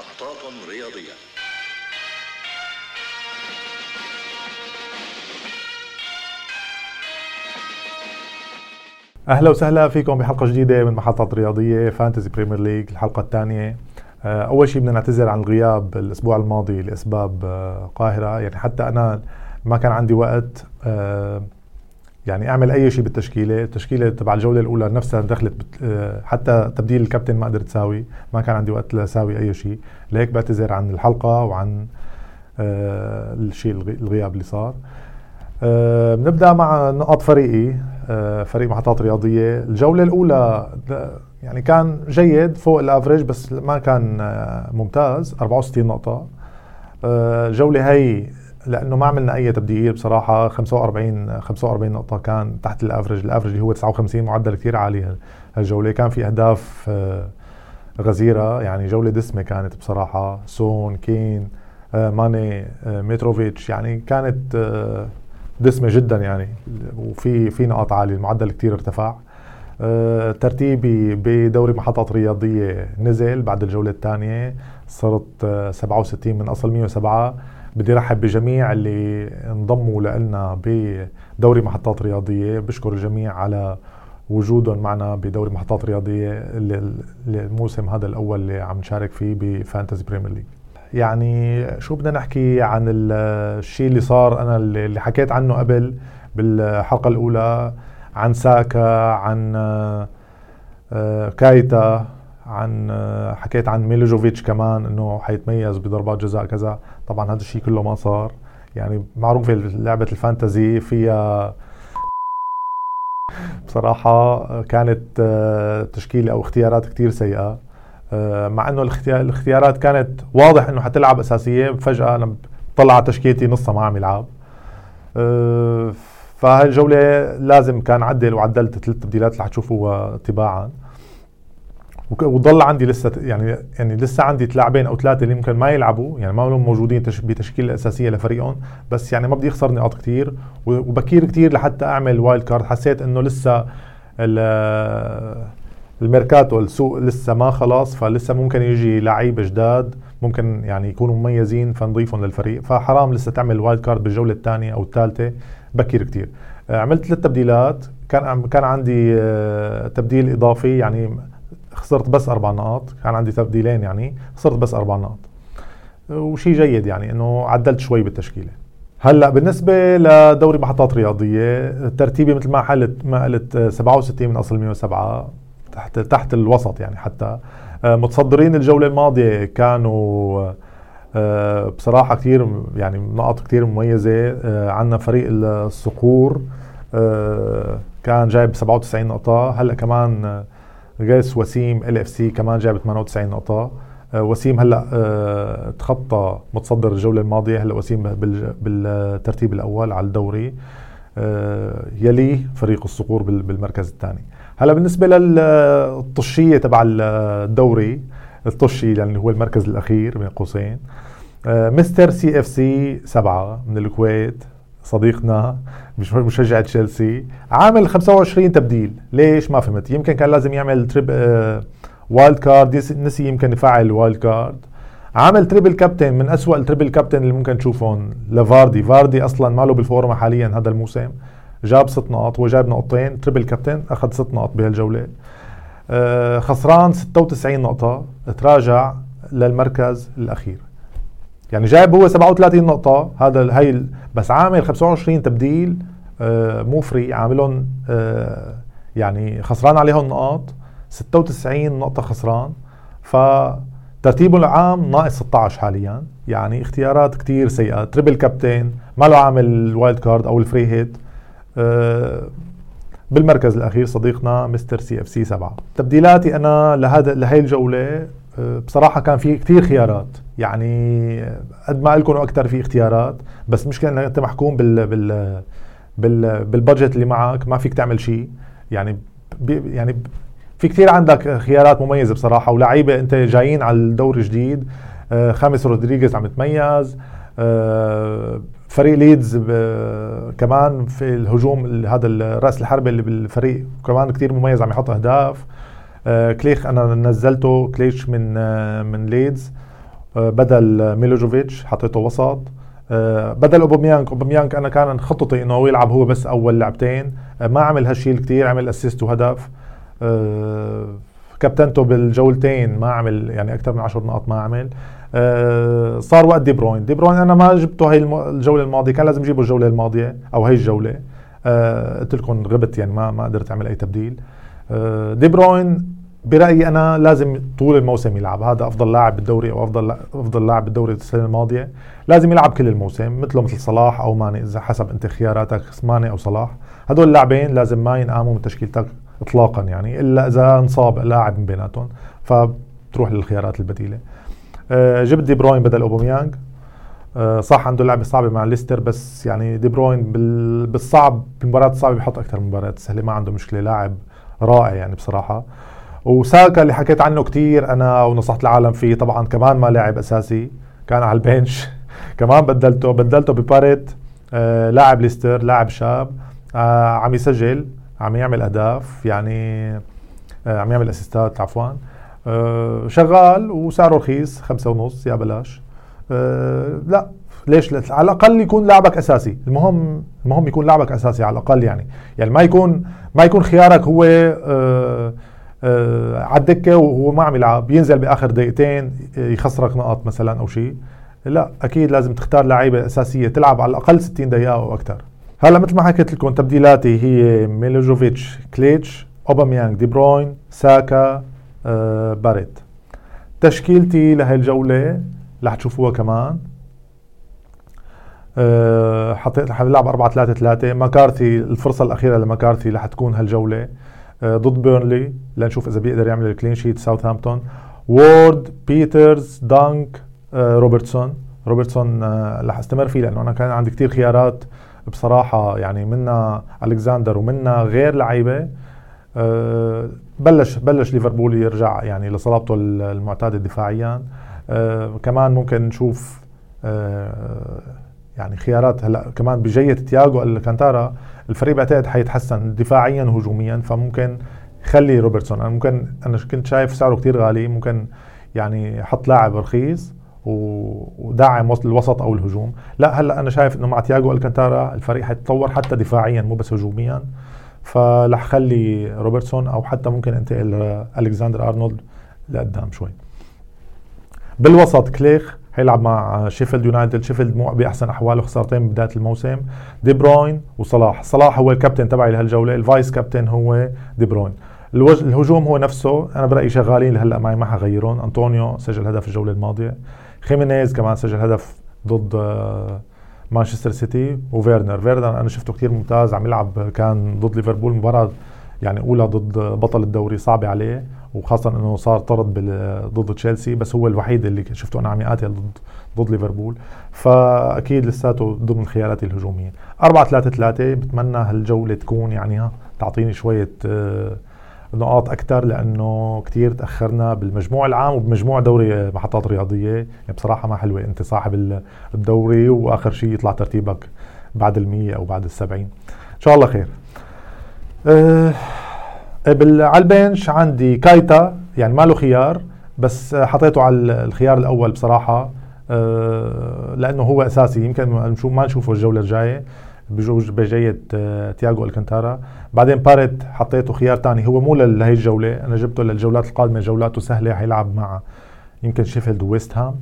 محطات رياضية. أهلا وسهلا فيكم بحلقة جديدة من محطات رياضية Fantasy Premier League الحلقة الثانية. آه، أول شيء بدنا نعتذر عن الغياب الأسبوع الماضي لأسباب آه، قاهرة. يعني حتى أنا ما كان عندي وقت آه، يعني أعمل أي شيء بالتشكيلة التشكيلة تبع الجولة الأولى نفسها دخلت حتى تبديل الكابتن ما قدرت ساوي ما كان عندي وقت لساوي أي شيء. لهيك بعتذر عن الحلقة وعن الشيء الغياب اللي صار. بنبدأ مع نقاط فريقي. فريق محطات رياضية. الجولة الأولى يعني كان جيد فوق الأفريج بس ما كان ممتاز. 64 نقطة. الجولة هي لأنه ما عملنا أي تبديل بصراحة. 45 45 نقطة كان تحت الأفرج. الأفرج اللي هو 59 معدل كثير عالي هالجولة. كان في أهداف غزيرة يعني جولة دسمة كانت بصراحة. سون كين ماني متروفيتش يعني كانت دسمة جدا يعني. وفي في نقاط عالية. المعدل كثير ارتفع. ترتيبي بدوري محطات رياضية نزل بعد الجولة الثانية. صرت 67 من أصل 107 بدي رحب بجميع اللي انضموا لنا بدوري محطات رياضية. بشكر الجميع على وجودهم معنا بدوري محطات رياضية الموسم هذا الأول اللي عم نشارك فيه ب Fantasy Premier League. يعني شو بدنا نحكي عن الشيء اللي صار؟ أنا اللي حكيت عنه قبل بالحلقة الأولى عن ساكا عن آه، كايتا عن آه، حكيت عن ميليفوجيفيتش كمان إنه حيتميز بضربات جزاء كذا. طبعا هذا الشيء كله ما صار. يعني معروفه لعبة ال Fantasy فيها بصراحة كانت آه، تشكيلة أو اختيارات كثير سيئة. آه، مع إنه الاختيارات كانت واضح إنه حتلعب أساسية. فجأة أنا طلع على تشكيلتي نصها ما عم يلعب. آه، فهاي الجولة لازم كان عدل وعدلت ثلاث تبديلات اللي حتشوفوها تباعا. وضل عندي لسه يعني يعني لسه عندي لاعبين أو ثلاثة اللي ممكن ما يلعبوا يعني ما لهم موجودين بتشكيلة الاساسيه لفريقهم بس يعني ما بدي أخسر نقاط كثير وبكير كثير لحتى أعمل wild card حسيت إنه لسه الميركاتو السوق لسه ما خلص فلسه ممكن يجي لعيبه جداد ممكن يعني يكونوا مميزين فنضيفهم للفريق. فحرام لسه تعمل wild card بالجولة الثانية أو الثالثة. بكير كتير. آه، عملت ثلاث تبديلات. كان كان عندي آه، تبديل إضافي يعني خسرت بس أربع نقاط كان عندي تبديلين يعني خسرت بس أربع نقاط. وشيء جيد يعني إنه عدلت شوي بالتشكيلة. هلأ بالنسبة لدوري محطات رياضية ترتيبي مثل ما حلت ما قلت 67 من أصل 107 تحت تحت الوسط يعني حتى. آه، متصدرين الجولة الماضية كانوا آه، بصراحة كثير يعني نقط كثير مميزة. آه، عندنا فريق الصقور كان جايب 97 نقطة. هلأ كمان غيس وسيم LFC كمان جايب 98 نقطة. وسيم هلأ تخطى متصدر الجولة الماضية. هلأ وسيم بالترتيب الأول على الدوري يليه فريق الصقور بالمركز الثاني. هلأ بالنسبة للطشيه تبع الدوري الطشي يعني هو المركز الأخير بين قوسين. آه، Mr CFC سبعة من الكويت. صديقنا مش مشجع تشيلسي عامل 25 تبديل. ليش؟ ما فهمت. يمكن كان لازم يعمل trip آه Wild card نسي يمكن يفعل wild card عامل triple captain من أسوأ ال triple captain اللي ممكن تشوفهم. لفاردي. فاردي أصلا ما له بالفورمة حاليا هذا الموسم. جاب ست نقاط هو جايب نقطتين. Triple captain أخذ ست نقاط بهالجولة. آه، خسران 96 نقطة. تراجع للمركز الأخير. يعني جايب هو 37 نقطة هذا هي بس عامل 25 تبديل آه، مو free عاملهم آه، يعني خسران عليهم نقاط 96 نقطة خسران. فترتيبه العام ناقص 16 حاليا. يعني اختيارات كتير سيئة. Triple captain ما له عامل wild card أو ال free hit آه، بالمركز الأخير صديقنا Mr CFC 7 تبديلاتي أنا لهذا لهي الجولة آه، بصراحة كان في كثير خيارات. يعني قد ما لكم أكثر في اختيارات بس مشكلة انك أنت محكوم بال بال بال بال budget اللي معك ما فيك تعمل شيء. يعني يعني في كثير عندك خيارات مميزة بصراحة ولاعيبة أنت جايين على الدور جديد آه، خاميس رودريغيز عم يتميز. فريق ليدز كمان في الهجوم هذا راس الحربة اللي بالفريق كمان كثير مميز عم يحط أهداف. آه، كليخ أنا نزلته كليخ من آه، من ليدز. بدل ميليفوجيفيتش حطيته وسط. بدل اوباميانج اوباميانج أنا كان خطتي إنه هو يلعب هو بس أول لعبتين. ما عمل هالشيء كثير عمل assist وهدف كابتنته بالجولتين ما عمل يعني أكثر من 10 نقاط ما عمل. صار وقت دي بروين. دي بروين أنا ما جبته هي الجولة الماضية. كان لازم اجيبه الجولة الماضية أو هي الجولة. قلت لكم غبت يعني ما ما قدرت أعمل أي تبديل. دي بروين برأيي أنا لازم طول الموسم يلعب. هذا أفضل لاعب بالدوري أو أفضل أفضل لاعب بالدوري السنة الماضية. لازم يلعب كل الموسم مثله مثل صلاح أو ماني إذا حسب انت خياراتك ماني أو صلاح. هدول اللاعبين لازم ما ينقاموا من تشكيلتك اطلاقا يعني إلا إذا انصاب لاعب من بيناتهم فبتروح للخيارات البديلة. آه، جبت دي بروين بدل اوباميانج آه، صح عنده لعبة صعبة مع ليستر بس يعني دي بروين بالصعب بالمباريات الصعبة بيحط أكثر من مباريات سهلة ما عنده مشكلة لاعب رائع يعني بصراحة. وساكا اللي حكيت عنه كتير أنا ونصحت العالم فيه طبعا كمان ما لاعب أساسي كان على البنش. كمان بدلته بدلته بباريت آه لاعب ليستر لاعب شاب آه عم يسجل عم يعمل أهداف يعني آه عم يعمل أسيستات عفوا. آه شغال وسعره رخيص خمسة ونص يا بلاش. آه لا ليش؟ على الأقل يكون لاعبك أساسي. المهم المهم يكون لاعبك أساسي على الأقل يعني. يعني ما يكون ما يكون خيارك هو آه آه على الدكة وهو ما عم يلعب. ينزل بآخر دقيقتين يخسرك نقاط مثلا أو شيء. لا أكيد لازم تختار لعيبة أساسية تلعب على الأقل 60 دقيقة أو أكثر هلا مثل ما حكيت لكم تبديلاتي هي ميلوجوفيتش كليتش اوباميانج دي بروين ساكا آه باريت. تشكيلتي لهي الجولة رح تشوفوها كمان. حطيت حنلعب 4 3 3 مكارثي الفرصة الأخيرة لمكارثي رح تكون هالجولة. أه ضد بيرنلي لنشوف إذا بيقدر يعمل ال clean sheet ساوثهامبتون. ووكر بيترز دانك أه روبرتسون. روبرتسون رح أستمر فيه لأنه أنا كان عندي كثير خيارات. بصراحة يعني منا ألكساندر ومنا غير لعيبة. بلش بلش ليفربول يرجع يعني لصلابته المعتادة دفاعيا. كمان ممكن نشوف يعني خيارات هلا كمان بجية تياجو الكانتارا الفريق بعتقد حيتحسن دفاعيا وهجوميا فممكن خلي روبرتسون. أنا ممكن أنا كنت شايف سعره كتير غالي ممكن يعني حط لاعب رخيص ودعم الوسط أو الهجوم. لا هلأ أنا شايف إنه مع تياجو الكانتارا الفريق حيتطور حتى دفاعيا مو بس هجوميا. فرح خلي روبرتسون أو حتى ممكن انتقل الكساندر أرنولد لقدام شوي. بالوسط كليخ حيلعب مع شيفيلد يونايتد. شيفيلد مو بأحسن أحواله خسارتين ببدايه الموسم. دي بروين وصلاح. صلاح هو الكابتن تبعي لهالجولة. ال vice captain هو دي بروين. الوج... الهجوم هو نفسه. أنا برأيي شغالين. لهلأ معي ما حغيرهم أنطونيو سجل هدف الجولة الماضية. خيمينيز كمان سجل هدف ضد آه، مانشستر سيتي وفيرنر. فيرنر أنا شفته كثير ممتاز. عم يلعب كان ضد ليفربول. مباراة يعني أولى ضد بطل الدوري. صعبة عليه. وخاصة إنه صار طرد ضد تشيلسي بس هو الوحيد اللي شفته أنا عم يقاتل ضد ضد ليفربول. فأكيد لساته ضمن خياراتي الهجومية. 4 3 3 بتمنى هالجولة تكون يعني تعطيني شوية آه نقاط أكثر لأنه كثير تأخرنا بالمجموع العام وبمجموع دوري محطات رياضية. يعني بصراحة ما حلوة أنت صاحب الدوري وآخر شيء يطلع ترتيبك بعد المية أو بعد السبعين. إن شاء الله خير. أه على البنش عندي كايتا يعني ما له خيار بس حطيته على الخيار الأول بصراحة أه لأنه هو أساسي. يمكن ما نشوفه الجولة الجاية بجوج بجية آه، تياغو الكنتارا بعدين باريت حطيته خيار تاني. هو مو لهي الجولة. أنا جبته للجولات القادمة. جولاته سهلة حيلعب مع يمكن شيفيلد وويست هام.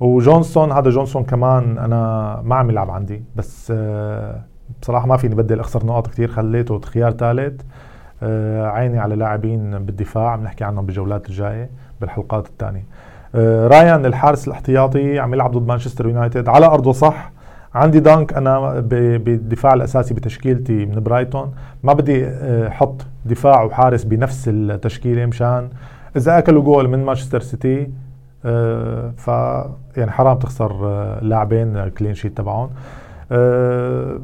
وجونسون هذا جونسون كمان أنا ما عم يلعب عندي بس آه، بصراحة ما فيني بدل أخسر نقاط كثير خليته خيار ثالث آه، عيني على لاعبين بالدفاع عم نحكي عنهم بالجولات الجاية بالحلقات الثانية. رايان الحارس الاحتياطي عم يلعب ضد مانشستر يونايتد. على أرضه صح. عندي دانك أنا بالدفاع الأساسي بتشكيلتي من برايتون. ما بدي آه، أحط دفاع وحارس بنفس التشكيلة مشان إذا أكلوا جول من مانشستر سيتي آه، ف يعني حرام تخسر آه، لاعبين ال clean sheet تبعهم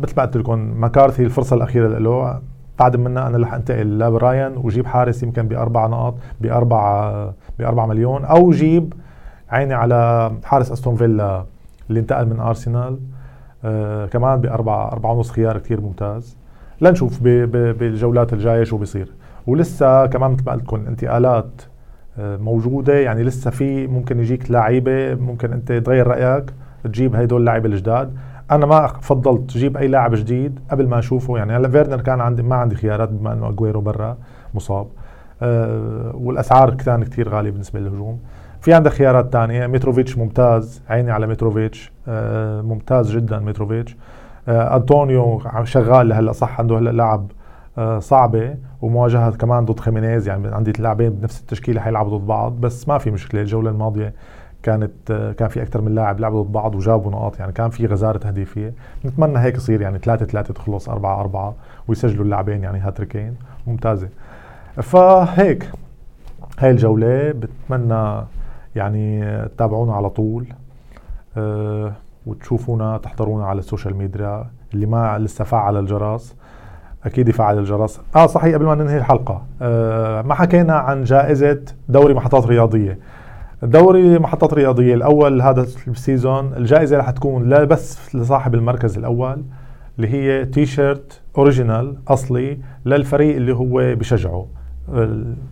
مثل ما قلت لكم مكارثي الفرصة الأخيرة له. بعد منا أنا رح أنتقل لبراين وجيب حارس يمكن بأربع نقاط بأربع بأربع مليون أو جيب عيني على حارس أستون فيلا اللي انتقل من أرسنال آه كمان بأربعة أربعة ونص خيار كثير ممتاز. لنشوف بالجولات الجاية شو بيصير. ولسه كمان مثل ما قلت لكم انتقالات موجودة يعني لسه في ممكن يجيك لعيبة ممكن أنت تغير رأيك تجيب هدول اللاعب الجداد. أنا ما فضلت تجيب أي لاعب جديد قبل ما أشوفه. يعني هلأ فيرنر كان عندي ما عندي خيارات بما إنه أجويرو برا مصاب. أه والأسعار كان كثير غالية بالنسبة للهجوم. في عندك خيارات تانية. متروفيتش ممتاز عيني على متروفيتش أه ممتاز جدا متروفيتش أه أنطونيو شغال لهلا صح عنده هلأ لعب أه صعبة. ومواجهة كمان ضد خيمينيز. يعني عندي لاعبين بنفس التشكيلة حيلعبوا ضد بعض بس ما في مشكلة. الجولة الماضية كانت كان في أكثر من لاعب لعبوا ضد بعض وجابوا نقاط يعني كان في غزارة تهديفيه نتمنى هيك يصير يعني 3 3 تخلص 4 4 ويسجلوا اللاعبين يعني هاتريكين. ممتازة. فهيك هاي الجولة بتمنى يعني تتابعونا على طول أه وتشوفونا تحضرونا على ال social media. اللي ما لسه فعل الجرس أكيد يفعل الجرس. آه صحيح قبل ما ننهي الحلقة أه ما حكينا عن جائزة دوري محطات رياضية. دوري محطات رياضية الأول هذا ال season الجائزة رح تكون لا بس لصاحب المركز الأول اللي هي T-shirt original أصلي للفريق اللي هو بشجعه.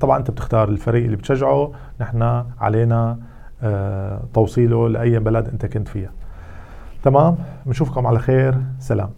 طبعا أنت بتختار الفريق اللي بتشجعه. نحن علينا آه، توصيله لأي بلد أنت كنت فيها. تمام؟ بنشوفكم على خير. سلام.